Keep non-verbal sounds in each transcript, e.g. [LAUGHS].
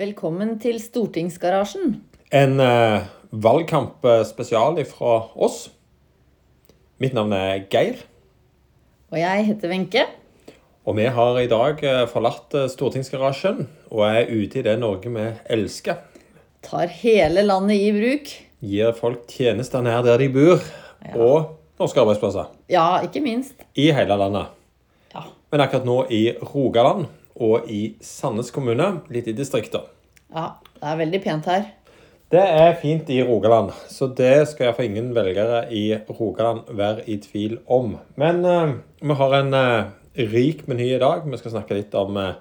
Velkommen til Stortingsgarasjen. En eh, valgkampspesial fra oss. Mitt navn er Geir, Og jeg heter Wenche. og vi har i dag eh, forlatt eh, stortingsgarasjen og er ute i det Norge vi elsker. Tar hele landet i bruk. Gir folk tjenester nær der de bor, og norske arbeidsplasser Ja, ikke minst. i hele landet. Ja. Men akkurat nå i Rogaland og i Sandnes kommune, litt i distrikter. ja, det er veldig pent her. Det er fint i Rogaland, så det skal iallfall ingen velgere i Rogaland være i tvil om. Men uh, vi har en uh, rik meny i dag. Vi skal snakke litt om uh,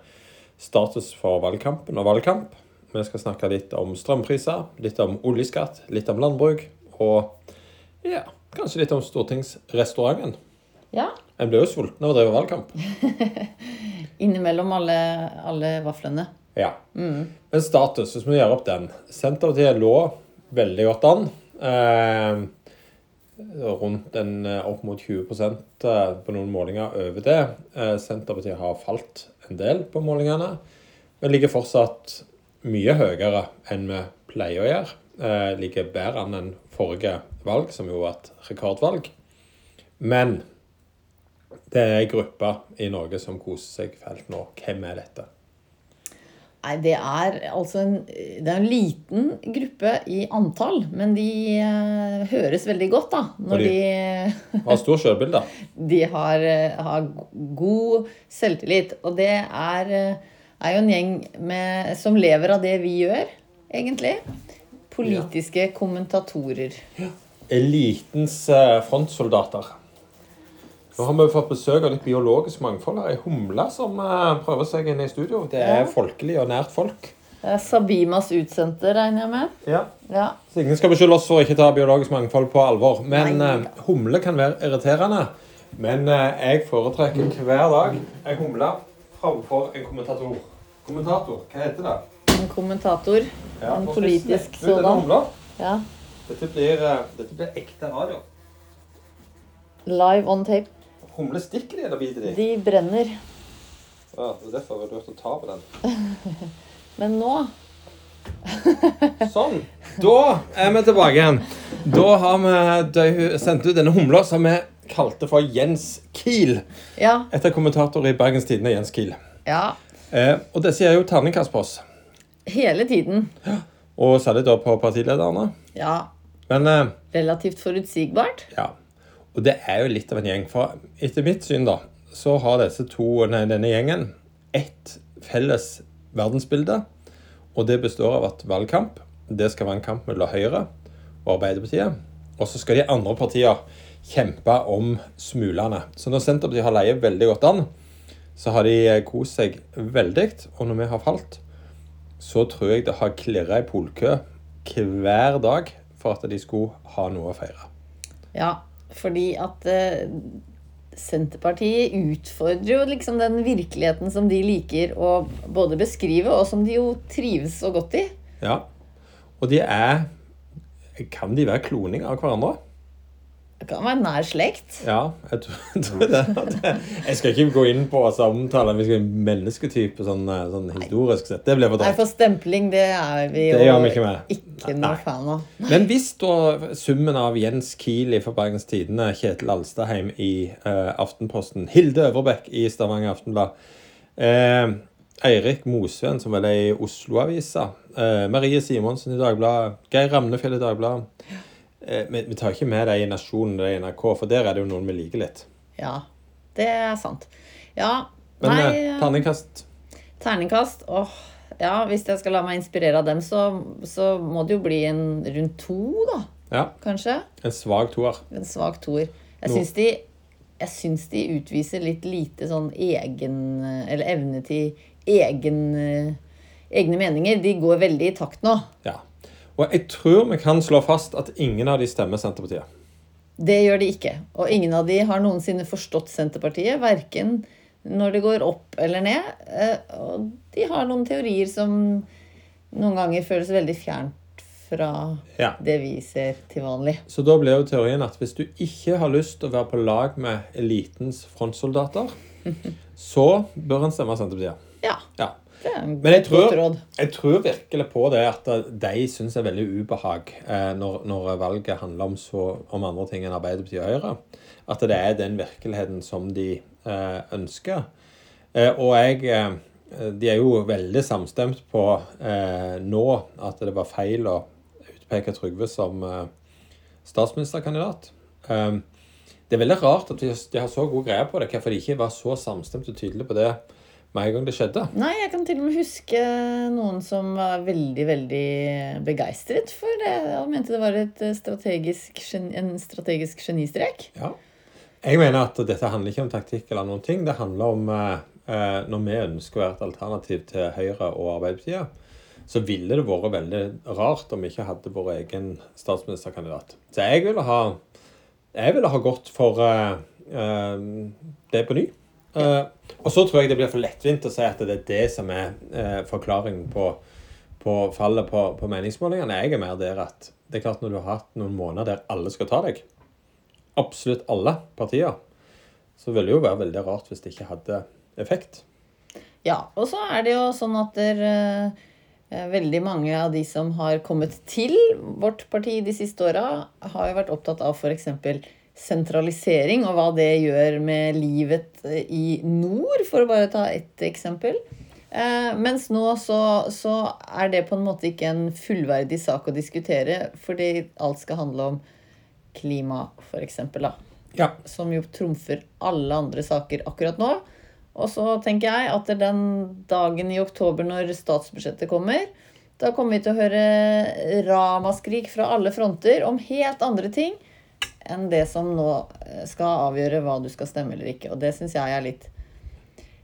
status for valgkampen og valgkamp. Vi skal snakke litt om strømpriser, litt om oljeskatt, litt om landbruk og ja, kanskje litt om stortingsrestauranten. Ja, En blir jo sulten av å drive valgkamp. [LAUGHS] innimellom alle, alle vaflene. Ja. Men status, hvis vi gjør opp den Senterpartiet lå veldig godt an. Eh, rundt en, eh, opp mot 20 eh, på noen målinger over det. Eh, Senterpartiet har falt en del på målingene, men ligger fortsatt mye høyere enn vi pleier å gjøre. Eh, ligger bedre an enn forrige valg, som jo var et rekordvalg. Men det er ei gruppe i Norge som koser seg fælt nå. Hvem er dette? Nei, det er altså en, det er en liten gruppe i antall, men de uh, høres veldig godt, da. Når de, de- Har stor sjølbilde. [LAUGHS] de har, eh, har god selvtillit. Og det er, eh, er jo en gjeng med, som lever av det vi gjør, egentlig. Politiske kommentatorer. Elitens uh, frontsoldater. Nå har vi fått besøk av litt biologisk mangfold. her. Ei humle som eh, prøver seg inn i studio. Det er folkelig og nært folk. Det er Sabimas utsendte, regner jeg med. Ja. Ja. Så ingen skal beskylde oss for å ikke ta biologisk mangfold på alvor. Men Nei. eh, humle kan være irriterende. Men uh, jeg foretrekker hver dag ei humle framfor en kommentator. Kommentator, hva heter det? En kommentator. Ja, En politisk sådan. humla. Ja. Dette blir, eh, dette blir ekte radio. Live on tape. Humle stikker de eller biter de? De brenner. Ja, det er derfor jeg var lurt å ta på den. [LAUGHS] Men nå Sånn. Da er vi tilbake igjen. Da har vi sendt ut denne humla som vi kalte for Jens Kiel. Ja. Etter kommentator i Bergens Tidende, Jens Kiel. Ja. Eh, og disse sier jo terningkast på oss. Hele tiden. Ja. Og særlig da på partilederne. Ja. Men eh, Relativt forutsigbart. ja. Og det er jo litt av en gjeng. For etter mitt syn, da, så har disse to, nei, denne gjengen ett felles verdensbilde. Og det består av at valgkamp det skal være en kamp mellom Høyre og Arbeiderpartiet. Og så skal de andre partier kjempe om smulene. Så når Senterpartiet har leie veldig godt an, så har de eh, kost seg veldig. Og når vi har falt, så tror jeg det har klirra i polkø hver dag for at de skulle ha noe å feire. Ja, fordi at eh, Senterpartiet utfordrer jo liksom den virkeligheten som de liker å både beskrive, og som de jo trives så godt i. Ja. Og de er Kan de være kloning av hverandre? Det kan være nær slekt. Ja, jeg tror, [LAUGHS] det. Jeg skal ikke gå inn på altså, omtale hvilken mennesketype sånn, eh, sånn historisk sett. Det blir for Nei, for stempling, det er vi jo Det gjør vi ikke ikke noe fan av. [LAUGHS] Men hvis da summen av Jens Kiel fra Bergens Tidende, Kjetil Alstadheim i uh, Aftenposten, Hilde Øverbekk i Stavanger Aftenblad, uh, Eirik Mosveen, som vel er i Oslo-avisa, Uh, Marie Simonsen i Dagbladet, Geir Ramnefjell i Dagbladet vi, vi tar ikke med det i Nasjonen eller i NRK, for der er det jo noen vi liker litt. Ja, det er sant. Ja, Men nei eh, terningkast Terningkast? Åh, ja, hvis jeg skal la meg inspirere av dem, så, så må det jo bli en rundt to, da. Ja, Kanskje? en svak toer. En svak toer. Jeg syns de jeg syns de utviser litt lite sånn egen Eller evne til egen egne meninger. De går veldig i takt nå. Ja. Og jeg tror vi kan slå fast at ingen av de stemmer Senterpartiet. Det gjør de ikke. Og ingen av de har noensinne forstått Senterpartiet, verken når det går opp eller ned. Eh, Og de har noen teorier som noen ganger føles veldig fjernt fra Ja. det vi ser til vanlig. Så da blir jo teorien at hvis du ikke har lyst til å være på lag med elitens frontsoldater, [LAUGHS] så bør en stemme Senterpartiet. Ja. Ja. Det er Men jeg tror, råd. jeg tror virkelig på det at de syns er veldig ubehag eh, når, når valget handler om, så, om andre ting enn Arbeiderpartiet og Høyre. At det er den virkeligheten som de eh, ønsker. Eh, og jeg eh, De er jo veldig samstemt på eh, nå at det var feil å utpeke Trygve som eh, statsministerkandidat. Det er veldig rart at de, de har så god greie på det, hvorfor de ikke var så samstemt og tydelige på det med en gang det skjedde. Nei, jeg kan til og med huske noen som var veldig, veldig begeistret for det. Og mente det var strategisk, en strategisk genistrek. Ja. Jeg mener at dette handler ikke om taktikk eller noen ting. Det handler om eh, eh, når vi ønsker å være et alternativ til Høyre og Arbeiderpartiet, så ville det vært veldig rart om vi ikke hadde vår egen statsministerkandidat. Så jeg ville ha, jeg ville ha gått for eh, eh, det på ny. Eh, og så tror jeg det blir for lettvint å si at det er det som er uh, forklaringen på, på fallet på, på meningsmålingene. Jeg er mer der at det er klart når du har hatt noen måneder der alle skal ta deg, absolutt alle partier, så ville det jo være veldig rart hvis det ikke hadde effekt. Ja, og så er det jo sånn at der, uh, veldig mange av de som har kommet til vårt parti de siste åra, har jo vært opptatt av f.eks. sentralisering og hva det gjør med livet eh, i nord, for å bare ta ett eksempel. Eh, mens nå så, så er det på en måte ikke en fullverdig sak å diskutere, fordi alt skal handle om klima, f.eks. da Ja. som jo trumfer alle andre saker akkurat nå. Og så tenker jeg at den dagen i oktober når statsbudsjettet kommer, da kommer vi til å høre ramaskrik fra alle fronter om helt andre ting enn det som nå eh, skal avgjøre hva du skal stemme eller ikke. Og det syns jeg er litt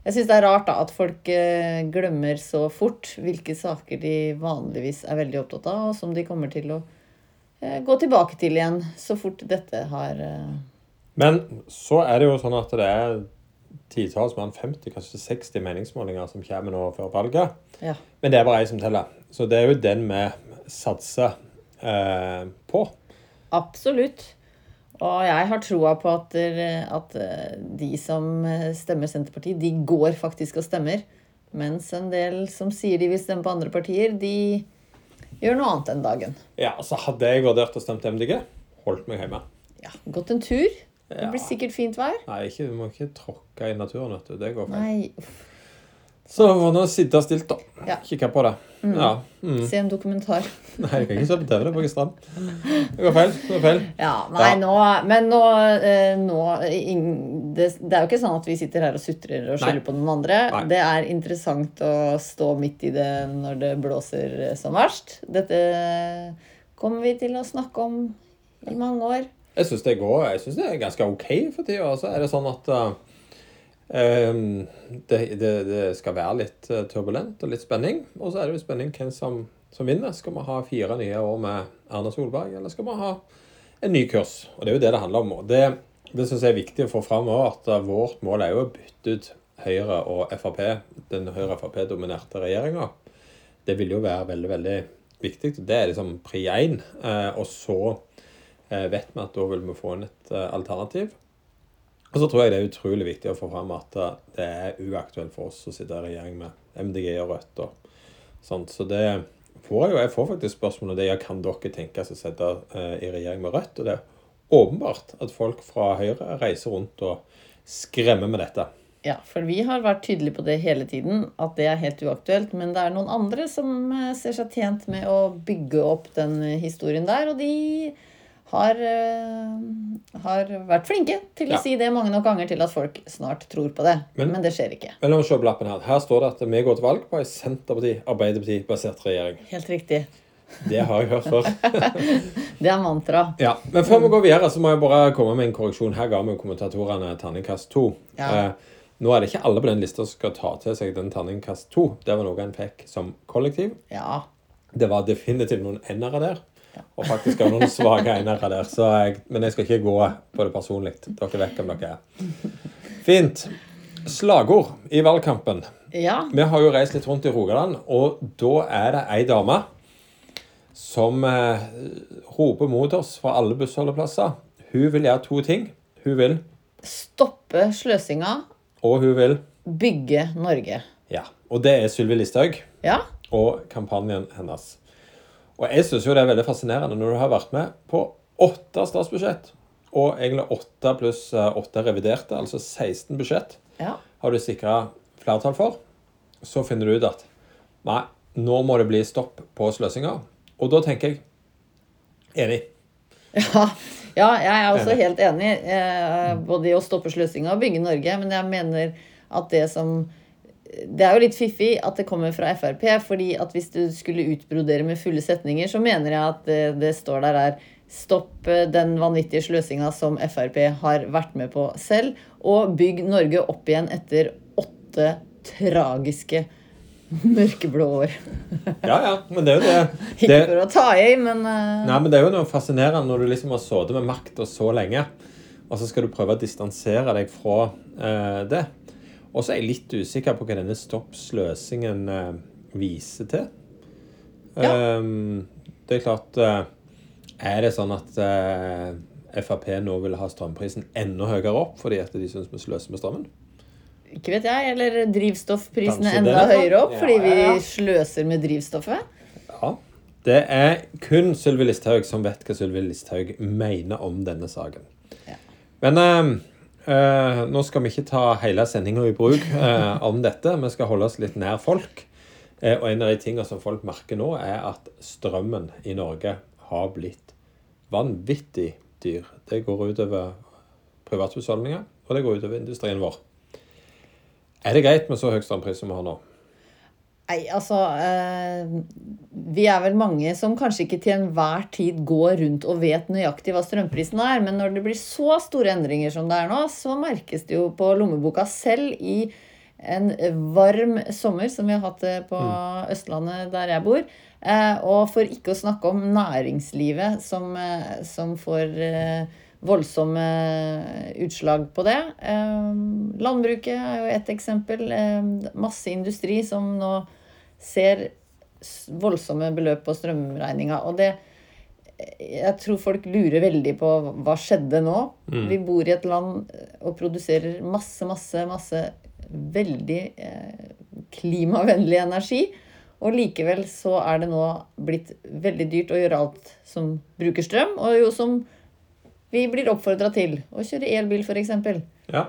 Jeg syns det er rart da at folk eh, glemmer så fort hvilke saker de vanligvis er veldig opptatt av, og som de kommer til å eh, gå tilbake til igjen så fort dette har Men så er det jo sånn at det er titalls, mer enn 50, kanskje 60 meningsmålinger som kommer nå før valget. Ja. Men det er bare ei som teller. Så det er jo den vi satser eh, på. Absolutt. Og jeg har troa på at, at eh, de som eh, stemmer Senterpartiet, de går faktisk og stemmer. Mens en del som sier de vil stemme på andre partier, de gjør noe annet den dagen. Ja, så hadde jeg vurdert å stemme MDG, holdt meg hjemme. Ja, Gått en tur. Det blir sikkert fint vær. Nei, ikke, du må ikke tråkke i naturen, vet du. Det går feil. Nei, uff. Så må du sitte stilt, da. Ja. Kikke på det. Ja. Mm. Se en dokumentar. [LAUGHS] Nei, jeg kan ikke se på TV, det er på strand. Det går feil. Det går feil. Ja, nei, Ja. nå Men nå, eh, nå det, det er jo ikke sånn at vi sitter her og sutrer og skylder på noen andre. Nei. Det er interessant å stå midt i det når det blåser som verst. Dette kommer vi til å snakke om i mange år. Jeg syns det går Jeg synes det er ganske OK for tida. Så er det sånn at uh, det, det, det skal være litt uh, turbulent og litt spenning. Og så er det jo spenning hvem som, som vinner. Skal vi ha fire nye år med Erna Solberg, eller skal vi ha en ny kurs? Og det er jo det det handler om. Og det, det syns jeg er viktig å få fram òg, at uh, vårt mål er jo å bytte ut Høyre og Frp, den Høyre-Frp-dominerte regjeringa. Det vil jo være veldig, veldig viktig. Det er liksom pri én. Uh, og så eh, vet vi at da vil vi få inn et eh, alternativ. Og så tror jeg det er utrolig viktig å få fram at det er uaktuelt for oss å sitte i regjering med MDG og Rødt og sånt. Så det får jeg jo. Jeg får faktisk spørsmål om det. Ja, kan dere tenke seg å sitte eh, i regjering med Rødt? Og det er åpenbart at folk fra Høyre reiser rundt og skremmer med dette. Ja, for vi har vært tydelige på det hele tiden, at det er helt uaktuelt. Men det er noen andre som eh, ser seg tjent med å bygge opp den eh, historien der, og de har, eh, har vært flinke til Ja. å si det mange nok ganger til at folk snart tror på det. Men- Men, det skjer ikke. Men la oss se på lappen her. Her står det at vi går til valg på ei Senterparti-Arbeiderparti-basert regjering. Helt riktig. Det har jeg hørt før. [LAUGHS] Det er mantra. Ja, Men før vi går videre, så må jeg bare komme med en korreksjon. Her ga vi kommentatorene terningkast to. Ja. Eh, nå er det ikke alle på den lista som skal ta til seg den terningkast to. Det var noe en fikk som kollektiv. Ja. Det var definitivt noen enere der. Og faktisk har noen svake enere der. Så jeg, men jeg skal ikke gå på det personlig. Dere vet hvem dere er. Fint. Slagord i valgkampen. Ja. Vi har jo reist litt rundt i Rogaland, og da er det ei dame som eh, roper mot oss fra alle bussholdeplasser. Hun vil gjøre to ting. Hun vil, Stoppe sløsinga. og hun vil Bygge Norge. Ja. Og det er Sylvi Listhaug Ja. og kampanjen hennes. Og jeg syns jo det er veldig fascinerende når du har vært med på åtte statsbudsjett, og egentlig åtte pluss eh, åtte reviderte, altså 16 budsjett, ja. har du sikra flertall for. Så finner du ut at nei, nå må det bli stopp på sløsinga. Og da tenker jeg enig. [LAUGHS] Ja, ja, jeg er også helt enig. Eh, både i å stoppe sløsinga og bygge Norge. Men jeg mener at det som Det er jo litt fiffig at det kommer fra Frp. fordi at hvis du skulle utbrodere med fulle setninger, så mener jeg at det, det står der er Stopp eh, den vanvittige sløsinga som Frp har vært med på selv, og bygg Norge opp igjen etter åtte tragiske mørkeblå år. Ja, ja, men det er jo det. [LAUGHS] Ikke det for å ta i, men eh, Nei, men det er jo noe fascinerende når du liksom har sittet med makta så lenge, og så skal du prøve å distansere deg fra eh, det. Og så er jeg litt usikker på hva denne stoppsløsingen eh, viser til. Ja. Ehm, det er klart eh, Er det sånn at eh, Frp nå vil ha strømprisen enda høyere opp fordi at de syns vi sløser med strømmen? Ikke vet jeg. Eller drivstoffprisene Kanskje enda høyere opp fordi vi ja, ja. sløser med drivstoffet. Ja. Det er kun Sylvi Listhaug som vet hva Sylvi Listhaug mener om denne saken. Ja. Men eh, nå skal vi ikke ta hele sendinga i bruk eh, om dette. Vi skal holde oss litt nær folk. Eh, og en av de tingene som folk merker nå, er at strømmen i Norge har blitt vanvittig dyr. Det går utover privathusholdninger, og det går utover industrien vår. Er det greit med så høy strømpris som vi har nå? Nei, altså eh, Vi er vel mange som kanskje ikke til enhver tid går rundt og vet nøyaktig hva strømprisen er, men når det blir så store endringer som det er nå, så merkes det jo på lommeboka selv i en varm sommer, som vi har hatt det på Østlandet, der jeg bor. Eh, og for ikke å snakke om næringslivet, som, eh, som får eh, voldsomme utslag på det. Eh, landbruket er jo ett eksempel. Eh, masse industri som nå ser voldsomme beløp på strømregninga. Og det Jeg tror folk lurer veldig på hva skjedde nå. Vi bor i et land og produserer masse, masse, masse veldig eh, klimavennlig energi. Og likevel så er det nå blitt veldig dyrt å gjøre alt som bruker strøm, og jo som vi blir oppfordra til. Å kjøre elbil, f.eks. Ja.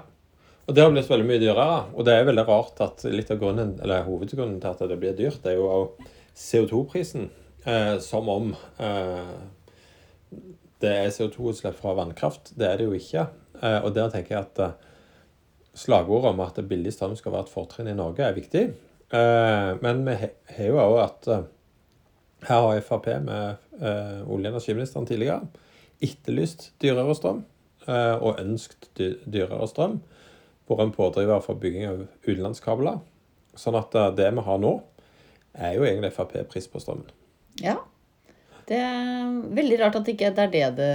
Og det har blitt veldig mye dyrere. Og det er veldig rart at litt av grunnen, eller hovedgrunnen til at det blir dyrt, det er jo også CO2-prisen. Eh, som om eh, det er CO2-utslipp fra vannkraft. Det er det jo ikke. Eh, og der tenker jeg at eh, slagordet om at billig strøm skal være et fortrinn i Norge, er viktig. Eh, men vi har jo òg at eh, her har Frp med olje- og energiministeren tidligere etterlyst dyrere strøm og ønsket dyrere strøm. Vært en pådriver for bygging av utenlandskabler. Sånn at eh, det vi har nå, er jo egentlig Frp-pris på strømmen. Ja. Det er veldig rart at ikke det er det det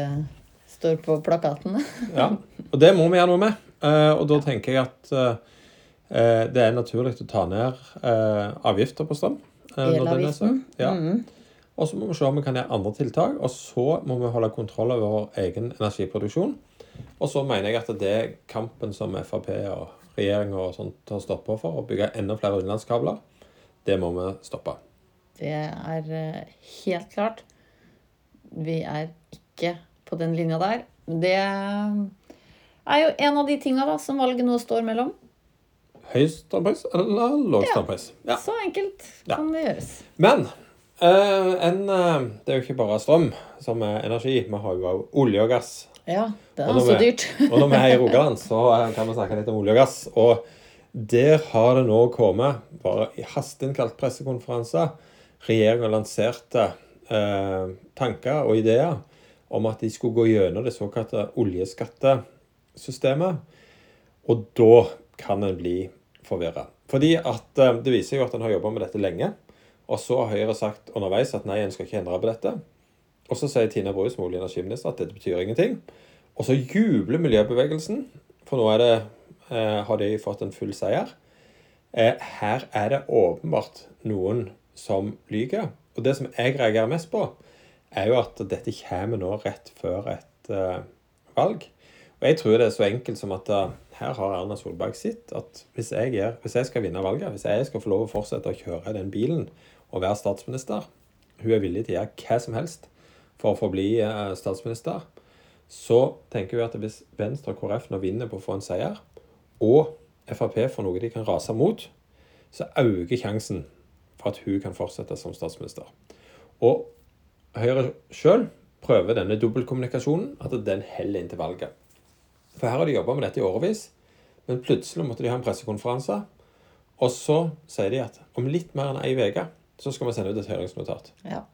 står på plakatene. [LAUGHS] Ja, og det må vi gjøre noe med. Eh, og da tenker jeg at eh, det er naturlig å ta ned avgifter på strøm. Elavgiften. Ja. Mhm. Og så må vi se om vi kan gjøre andre tiltak. Og så må vi holde kontroll over vår egen energiproduksjon. Og så mener jeg at det er kampen som Frp og regjeringa og sånt har stått på for, å bygge enda flere utenlandskabler, det må vi stoppe. Det er eh, helt klart. Vi er ikke på den linja der. Det er jo en av de tinga som valget nå står mellom. Høy strømpris eller lav strømpris? Ja. Så enkelt Ja. kan det gjøres. Men eh, en, eh, det er jo ikke bare strøm som er energi. Vi har jo også olje og gass. Ja, det er også dyrt. [LAUGHS] Og når vi er i Rogaland, så kan vi snakke litt om olje og gass. Og der har det nå kommet, bare i hasteinnkalt pressekonferanse, regjeringa lanserte eh, tanker og ideer om at de skulle gå gjennom det såkalte oljeskattesystemet. Og da kan en bli forvirra. Fordi at eh, det viser jo at en har jobba med dette lenge. Og så har Høyre sagt underveis at nei, en skal ikke endre på dette. Og så sier Tina Bru og energiminister at dette betyr ingenting. Og så jubler miljøbevegelsen, for nå det, eh, har de fått en full seier. Eh, her er det åpenbart noen som lyver. Og det som jeg reagerer mest på, er jo at dette kommer nå rett før et eh, valg. Og jeg tror det er så enkelt som at uh, her har Erna Solberg sitt at hvis jeg, er, hvis jeg skal vinne valget, hvis jeg skal få lov å fortsette å kjøre den bilen og være statsminister Hun er villig til å gjøre hva som helst for å få bli eh, statsminister. Så tenker vi at hvis Venstre og KrF nå vinner på å få en seier, og Frp får noe de kan rase mot, så øker sjansen for at hun kan fortsette som statsminister. Og Høyre sjøl prøver denne dobbeltkommunikasjonen, at den heller inn til valget. For her har de jobba med dette i årevis, men plutselig måtte de ha en pressekonferanse. Og så sier de at om litt mer enn ei uke så skal vi sende ut et høringsnotat. Ja.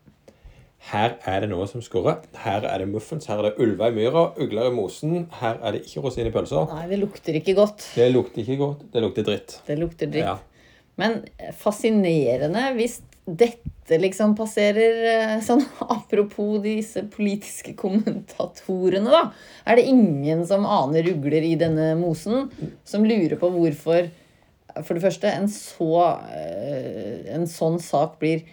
Her er det noe som skurrer. Her er det muffens, her er det ulver i myra, ugler i mosen. Her er det ikke rosin i pølsa. Nei, det lukter ikke godt. Det lukter ikke godt, det lukter dritt. Det lukter dritt. Ja. Men fascinerende hvis dette liksom passerer eh, sånn [LAUGHS] Apropos disse politiske kommentatorene, da. Er det ingen som aner ugler i denne mosen, som lurer på hvorfor for det første en, så, eh, en sånn sak blir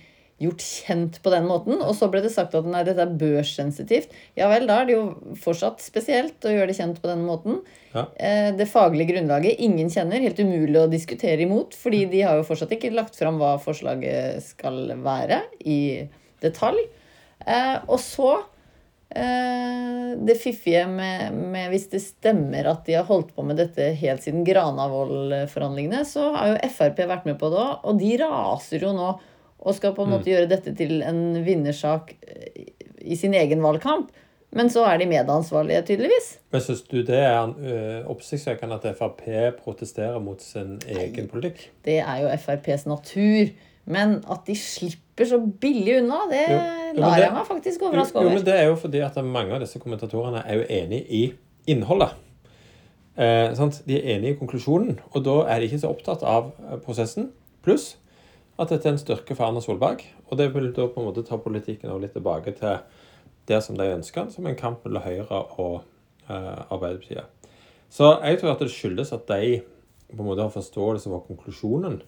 gjort kjent på den måten. Og så ble det sagt at nei, dette er børssensitivt. Ja vel, da er det jo fortsatt spesielt å gjøre det kjent på den måten. Ja. Eh, Det faglige grunnlaget ingen kjenner, helt umulig å diskutere imot, fordi de har jo fortsatt ikke lagt fram hva forslaget skal være i detalj. Eh, Og så eh, det fiffige med, med hvis det stemmer at de har holdt på med dette helt siden Granavolden-forhandlingene, så har jo Frp vært med på det òg, og de raser jo nå og skal på en måte gjøre dette til en vinnersak eh, i sin egen valgkamp. Men så er de medansvarlige, tydeligvis. Men syns du det er øh, oppsiktsvekkende at Frp protesterer mot sin egen politikk? Det er jo FrPs natur. Men at de slipper så billig unna, det Jo, jo, lar det- jeg meg faktisk overraske over. jo, men det er jo fordi at mange av disse kommentatorene er jo enig i innholdet. Eh, sant? De er enig i konklusjonen, og da er de ikke så opptatt av eh, prosessen. Pluss at dette er en styrke for Erna Solberg. Og det vil da på en måte ta politikken litt tilbake til det som de ønsker, som en kamp mellom Høyre og eh, Arbeiderpartiet. Så jeg tror at det skyldes at de på en måte har forståelse for konklusjonen.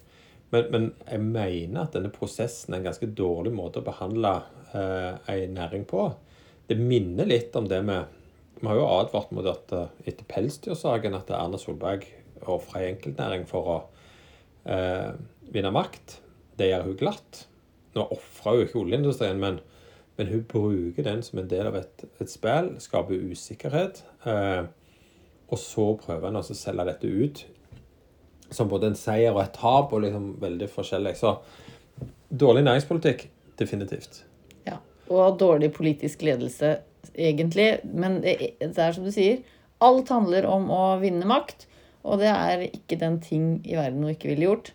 Men, men jeg mener at denne prosessen er en ganske dårlig måte å behandle eh, næring på. Det minner litt om det med Vi har jo advart mot at eh, etter pelsdyrsaken at Erna Solberg ofrer ei enkeltnæring for å eh, vinne makt. Det gjør hun glatt. Nå ofrer hun ikke oljeindustrien, men, men hun bruker den som en del av et, et spill. Skaper usikkerhet. Eh, og så prøver en altså å selge dette ut som både en seier og et tap, og liksom veldig forskjellig. Så dårlig næringspolitikk, definitivt. Ja. Og dårlig politisk ledelse, egentlig. Men det, det er som du sier, alt handler om å vinne makt. Og det er ikke den ting i verden hun ikke ville gjort.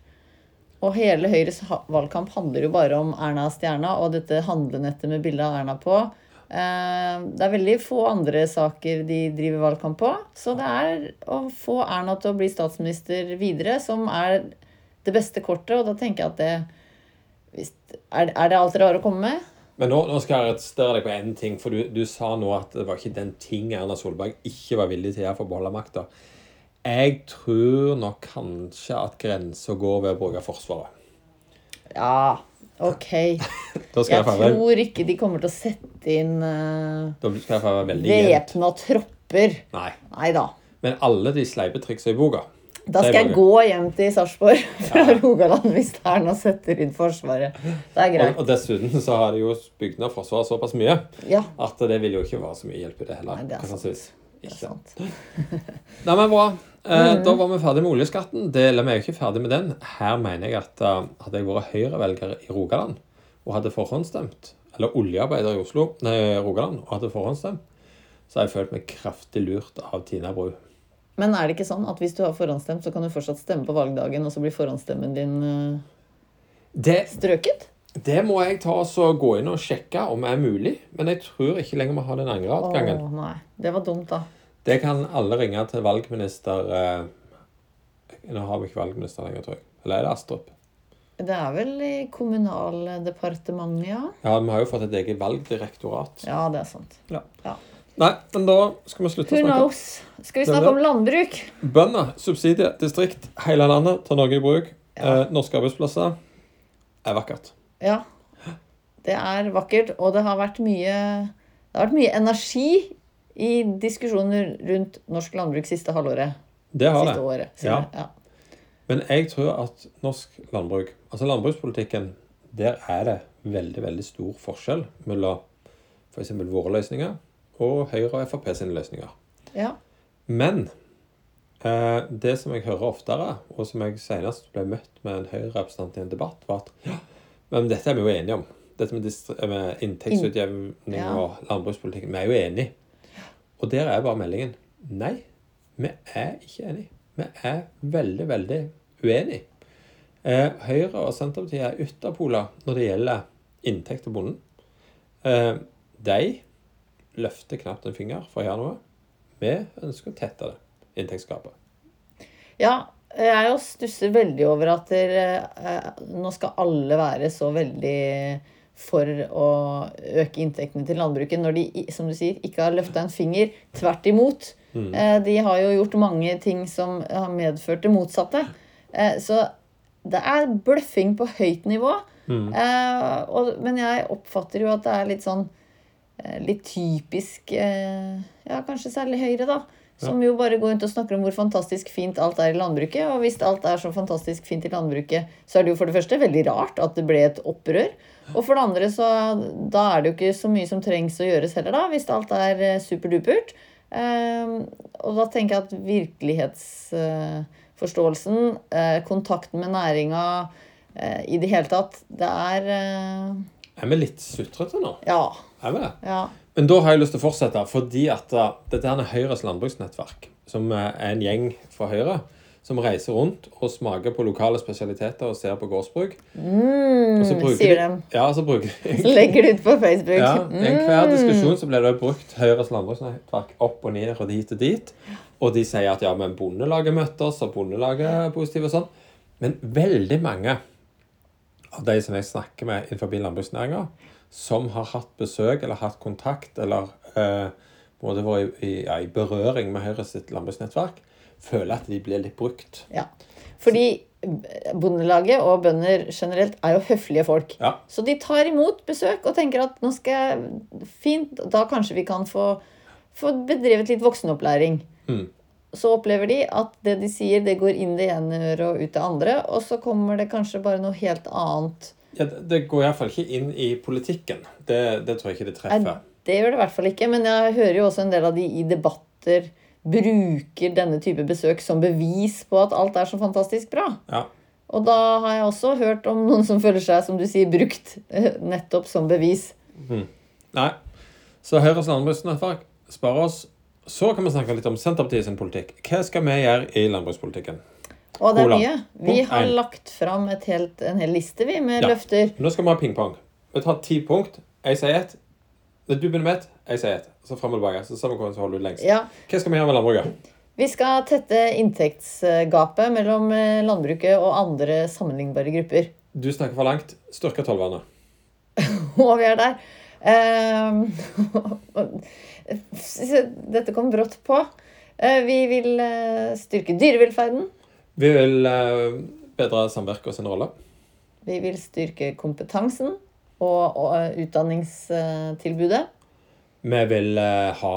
Og hele Høyres valgkamp handler jo bare om Erna Stjerna og dette handlenettet med bilde av Erna på. Eh, Det er veldig få andre saker de driver valgkamp på. Så det er å få Erna til å bli statsminister videre som er det beste kortet. Og da tenker jeg at det er, det alt dere har å komme med? Men nå, nå skal jeg arrestere deg på én ting, for du, du sa nå at det var ikke den ting Erna Solberg ikke var villig til å gjøre for å beholde makta. Jeg tror nok kanskje at grensa går ved å bruke Forsvaret. Ja, ok. [LAUGHS] Jeg, Jeg tror ikke de kommer til å sette inn uh, jevnt. væpna tropper. Nei. Neida. Men alle de sleipe triksa i boka Da skal jeg gå hjem til Sarpsborg [LAUGHS] fra Rogaland hvis Erna setter inn Forsvaret. Det er Og, greit. og dessuten så har de jo bygd ned Forsvaret såpass mye Ja, at det vil jo ikke være så mye hjelp i det heller. Nei, det Ikke sant? sant. [LAUGHS] Nei, men bra. Eh, Mm. Da var vi ferdig med oljeskatten. Det, eller vi er jo ikke ferdig med den. Her mener jeg at uh, hadde jeg vært Høyre-velger i Rogaland og hadde forhåndsstemt, eller oljearbeider i Oslo, nei, Rogaland og hadde forhåndsstemt, så har jeg følt meg kraftig lurt av Tina Bru. Men er det ikke sånn at hvis du har forhåndsstemt, så kan du fortsatt stemme på valgdagen, og så blir forhåndsstemmen din uh, Det, strøket? Det må jeg ta og gå inn og sjekke om er mulig, men jeg tror ikke lenger vi har den angreadgangen. Å nei. Det var dumt, da. Det kan alle ringe til valgminister eh, Nå har vi ikke valgminister lenger, tror jeg. Eller er det Astrup? Det er vel i Kommunaldepartementet, ja. Ja, vi har jo fått et eget valgdirektorat. Ja, det er sant. Nei, men da skal vi slutte å snakke. knows? Skal vi snakke om landbruk? Bønder, subsidier, distrikt, hele landet, ta Norge i bruk. Ja. Eh, norske arbeidsplasser er vakkert. Ja. Det er vakkert, og det har vært mye Det har vært mye energi i diskusjoner rundt norsk landbruk siste halvåret. Det har siste det. året. Ja. ja. Men jeg tror at norsk landbruk, altså landbrukspolitikken, der er det veldig, veldig stor forskjell mellom f.eks. våre løsninger og Høyre og Frp sine løsninger. ja. Men eh, det som jeg hører oftere, og som jeg senest ble møtt med en Høyre-representant i en debatt, var at men dette er vi jo enige om. Dette med, med inntektsutjevning Ja. og landbrukspolitikken. Vi er jo enige. Og der er bare meldingen nei, vi er ikke enige. Vi er veldig, veldig uenige. Eh, Høyre og Senterpartiet er ytterpoler når det gjelder inntekt til bonden. Eh, de løfter knapt en finger for å gjøre noe. Vi ønsker å tette det inntektsgapet. Ja, jeg jo stusser veldig over at der, eh, nå skal alle være så veldig for å øke inntektene til landbruket, når de, som du sier, ikke har løfta en finger. Tvert imot. Eh, De har jo gjort mange ting som har medført det motsatte. Eh, Så det er bløffing på høyt nivå. Eh, og, men jeg oppfatter jo at det er litt sånn litt typisk Ja, kanskje særlig Høyre, da. Som jo bare går rundt og snakker om hvor fantastisk fint alt er i landbruket. Og hvis alt er så fantastisk fint i landbruket, så er det jo for det første veldig rart at det ble et opprør. Og for det andre så da er det jo ikke så mye som trengs å gjøres heller, da, hvis alt er eh, superdupert. Eh, og da tenker jeg at virkelighetsforståelsen, eh, kontakten med næringa eh, i det hele tatt, det er eh, Er vi litt sutrete nå? Ja. Er vi det? Ja. Men da har jeg lyst til å fortsette, fordi at uh, dette er Høyres landbruksnettverk, som uh, er en gjeng fra Høyre, som reiser rundt og smaker på lokale spesialiteter og ser på gårdsbruk. Og så Mm, sier de-. Ja, så bruker [LAUGHS] de Så legger de ut på Facebook. ja, I enhver Mm. diskusjon så ble det brukt Høyres landbruksnettverk opp og ned og dit og dit. Og de sier at ja, men Bondelaget møtte oss, og Bondelaget er positive og sånn. Men veldig mange av de som jeg snakker med innenfor landbruksnæringa, som har hatt besøk eller hatt kontakt eller eh, både vært i, i, ja, i berøring med Høyre sitt landbruksnettverk, føler at de blir litt brukt. Ja. Fordi Bondelaget og bønder generelt er jo høflige folk. Ja. Så de tar imot besøk og tenker at nå skal jeg Fint, da kanskje vi kan få, få bedrevet litt voksenopplæring. Mm. Så opplever de at det de sier, det går inn det ene øret og ut det andre. Og så kommer det kanskje bare noe helt annet. Ja, det, går iallfall ikke inn i politikken. Det, det tror jeg ikke det Nei, treffer. det gjør det i hvert fall ikke. Men jeg hører jo også en del av de i debatter bruker denne type besøk som bevis på at alt er så fantastisk bra. Ja. Og da har jeg også hørt om noen som føler seg, som du sier, brukt eh, nettopp som bevis. Nei. Så Høyres landbruksnettverk spør oss. Så kan vi snakke litt om Senterpartiet sin politikk. Hva skal vi gjøre i landbrukspolitikken? Og det er mye. Vi har lagt fram et helt, en hel liste, vi, med Ja. løfter. Nå skal vi ha pingpong. Vi tar ti punkt. Jeg sier ett. Du begynner med ett, jeg sier ett. Så fram og tilbake. Så vi hvordan holder ut lengst. Ja. Hva skal vi gjøre med landbruket? Vi skal tette inntektsgapet mellom eh, landbruket og andre sammenlignbare grupper. Du snakker for langt. Styrke tollvernet. [LAUGHS] Og vi er der. Ehm, [LAUGHS] Dette kom brått på. Eh, Vi vil eh, styrke dyrevelferden. Vi vil eh, bedre samvirket sin rolle. Vi vil styrke kompetansen og, og eh, utdanningstilbudet. Vi vil eh, ha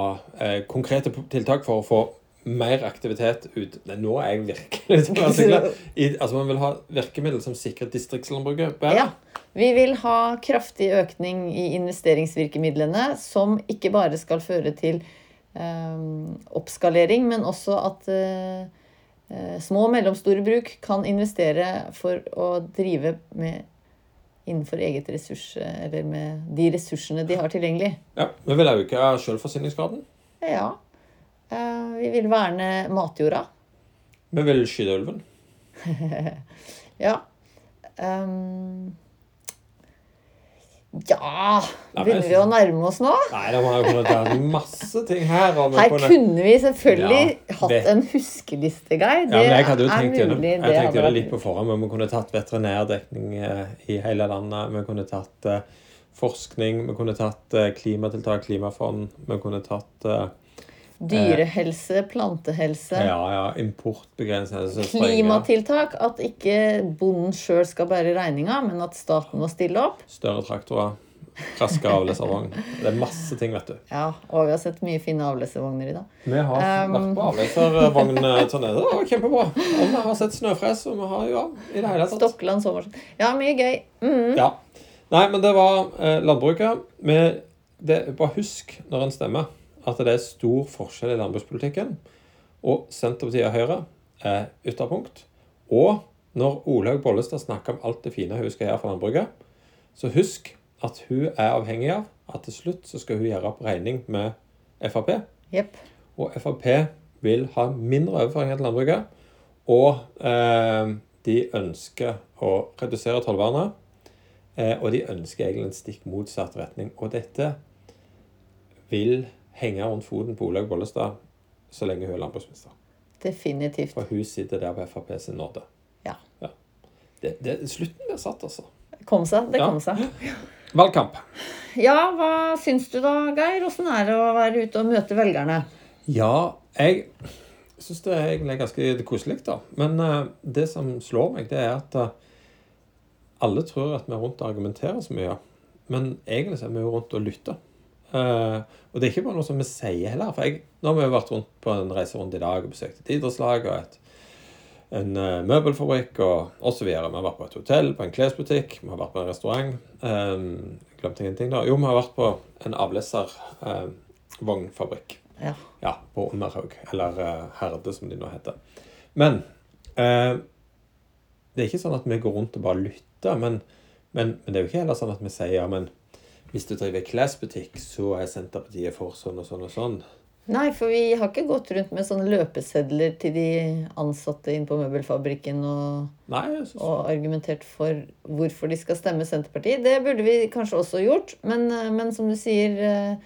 konkrete tiltak for å få mer aktivitet ut Nei, nå er jeg virkelig. [LAUGHS] I, altså, Man vil ha virkemidler som sikrer distriktslandbruket bedre. Ja. Vi vil ha kraftig økning i investeringsvirkemidlene, som ikke bare skal føre til eh, oppskalering, men også at eh, små og mellomstore bruk kan investere for å drive med innenfor eget ressurs, eller med de ressursene de har tilgjengelig. Ja, Vi vil øke selvforsyningsgraden. Ja. Eh, vi vil verne matjorda. Vi vil skyte ulven. [LAUGHS] Ja. Ehm, ja Begynner vi å nærme oss nå? Nei, må jeg kunne ta masse ting her. Her kunne... vi selvfølgelig Ja, hatt det- en huskelisteguide. Ja, men jeg hadde jo er tenkt gjennom, mulig, jeg det tenkte jo det litt på forhånd, men vi kunne tatt veterinærdekning eh, i hele landet. Vi kunne tatt eh, forskning, vi kunne tatt eh, klimatiltak, klimafond. Vi kunne tatt Dyrehelse, plantehelse, ja, ja, importbegrensninger. klimatiltak. At ikke bonden sjøl skal bære regninga, men at staten må stille opp. Større traktorer. raskere avleservogn. Det er masse ting, vet du. Ja, og vi har sett mye fine avleservogner i dag. Vi har Um. vært på avleservogn-turné. Det var kjempebra. Og vi har sett snøfres, og vi har jo i det hele tatt Stokkeland sommersen. Ja, mye gøy. Mm. Ja. Nei, men det var eh, landbruket. Vi, det, bare husk når en stemmer, at det er stor forskjell i landbrukspolitikken. Og Senterpartiet og Høyre er ytterpunkt. Og når Olaug Bollestad snakker om alt det fine hun skal gjøre for landbruket, så husk at hun er avhengig av at til slutt så skal hun gjøre opp regning med Frp. Yep. Og Frp vil ha mindre overføringer til landbruket. Og eh, de ønsker å redusere tollvernet. Eh, og de ønsker egentlig en stikk motsatt retning. Og dette vil henge rundt foten på Olaug Bollestad så lenge hun er landbruksminister. Definitivt. For hun sitter der på Frp sin nåde. Ja. Det, det, slutten blir satt, altså. Kom seg. Det Ja. kom seg. Valgkamp. Ja, hva syns du da, Geir? Åssen er det å være ute og møte velgerne? Ja, jeg syns det er egentlig ganske koselig, da. Men uh, det som slår meg, det er at uh, alle tror at vi er rundt og argumenterer så mye. Men egentlig så er vi jo rundt og lytter. Eh, og det er ikke bare noe som vi sier heller. For jeg, nå har vi jo vært rundt på en reise rundt i dag og besøkt et idrettslag og et, en uh, møbelfabrikk og osv. Vi har vært på et hotell, på en klesbutikk, vi har vært på en restaurant. Um, glemte ingenting da. Jo, vi har vært på en avleservognfabrikk. Ja. Ja, på Underhaug, eller Herde, som de nå heter. Men det er ikke sånn at vi går rundt og bare lytter. Men, men, men det er jo ikke heller sånn at vi sier ja, men hvis du driver klesbutikk, så er Senterpartiet for sånn og sånn og sånn. Nei, for vi har ikke gått rundt med sånne løpesedler til de ansatte inn på møbelfabrikken og, Nei, synes, og argumentert for hvorfor de skal stemme Senterpartiet. Det burde vi kanskje også gjort, men, eh, men som du sier, eh,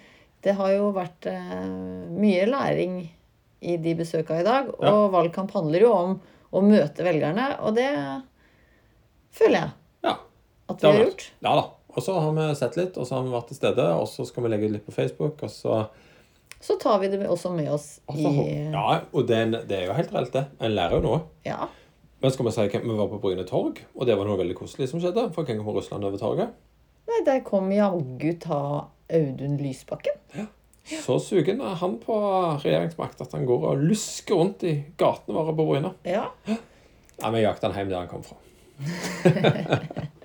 det har jo vært eh, mye læring i de besøka i dag. Og Ja. valgkamp handler jo om å møte velgerne, og det føler jeg ja, at vi har gjort. Ja da. Og så har vi sett litt, og så har vi vært til stede, og så skal vi legge ut litt på Facebook, og så Så tar vi det også med oss i Ja, og det, det er jo helt reelt, det. En lærer jo noe. Ja. Men skal vi si hvem vi var på Bryne torg, og det var noe veldig koselig som skjedde. For hvem kom Russland over torget? Nei, der kom jaggu ta Audun Lysbakken. Ja. Så sugen er han på regjeringsmakt at han går og lusker rundt i gatene våre på Bryne. Ja. Ja, Vi jakta han hjem der han kom fra. [LAUGHS]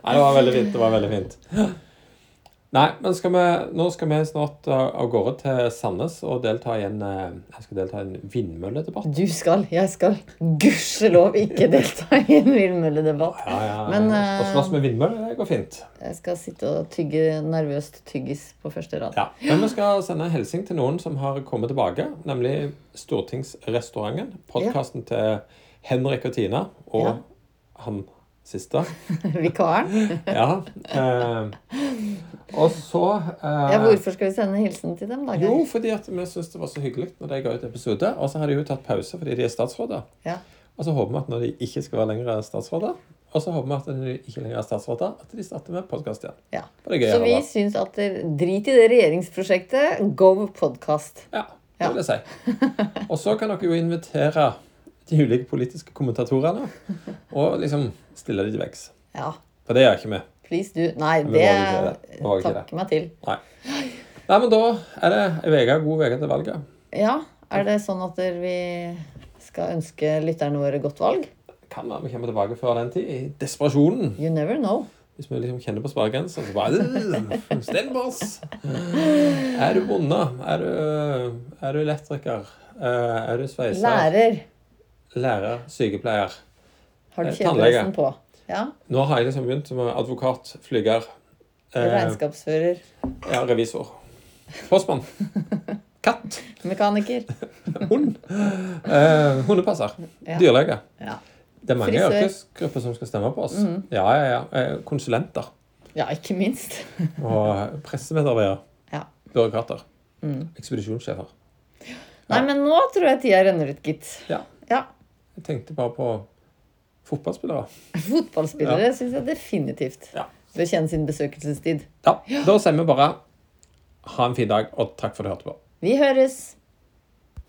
Nei, det var veldig fint. Det var veldig fint. Nei, men skal vi, nå skal vi snart uh, av gårde til Sandnes og delta i en, uh, jeg skal delta i en vindmølledebatt. Du skal, jeg skal gudskjelov ikke delta i en vindmølledebatt. Ja, ja, Men, Å eh, slåss med vindmøller, det går fint. Jeg skal sitte og tygge nervøst tyggis på første rad. Ja, Men vi skal sende en hilsen til noen som har kommet tilbake, nemlig Stortingsrestauranten. Podkasten til Henrik og Tina og Ja. han siste. [LAUGHS] Vikaren. [LAUGHS] Ja. Eh, og så eh, Ja, hvorfor skal vi sende hilsen til dem, da? Jo, fordi at vi syntes det var så hyggelig når de ga ut episode. Og så har de jo tatt pause fordi de er statsråder. Ja. Og så håper vi at når de ikke skal være lenger statsråder, og så håper vi at når de ikke lenger er statsråder, at de starter med podkast igjen. ja. Det gøy Så vi syns at det- drit i det regjeringsprosjektet. Go podkast. Ja, det vil jeg si. [LAUGHS] Og så kan dere jo invitere de ulike politiske kommentatorene og liksom stille de til veggs. Ja. For det gjør ikke vi. Please du. Nei, Men det det. Takker meg til. Nei. Nei, men da er det ei god uke til valget. Ja, er det sånn at vi skal ønske lytterne våre godt valg? Kan være vi kommer tilbake før den tid, i desperasjonen. You never know. Hvis vi liksom kjenner på sparegrensa, så bare «Øh, Stem på oss! Er du bonde? Er du, er du elektriker? Eh, Er du sveiser? Lærer. Lærer? Sykepleier? Har du Eh, tannlege. på? Ja. Nå har jeg liksom begynt som advokat, flyger, eh, Regnskapsfører. ja, revisor. Postmann. [LAUGHS] Katt. Mekaniker. [LAUGHS] Hund. Eh, hundepasser. Ja. Dyrlege. Ja. Det er mange Frisør. Yrkesgrupper som skal stemme på oss. Ja, ja, ja. Eh, Konsulenter. ja, ikke minst. [LAUGHS] Og pressemedarbeidere. Ja. Byråkrater. Mm. Ekspedisjonssjefer. Nei, men nå tror jeg tida renner ut, gitt. Ja. Ja. Jeg tenkte bare på fotballspillere. [LAUGHS] Fotballspillere synes syns jeg definitivt Ja. bør kjenne sin besøkelsestid. Ja, Da sier vi bare ha en fin dag, og takk for at du hørte på. Vi høres!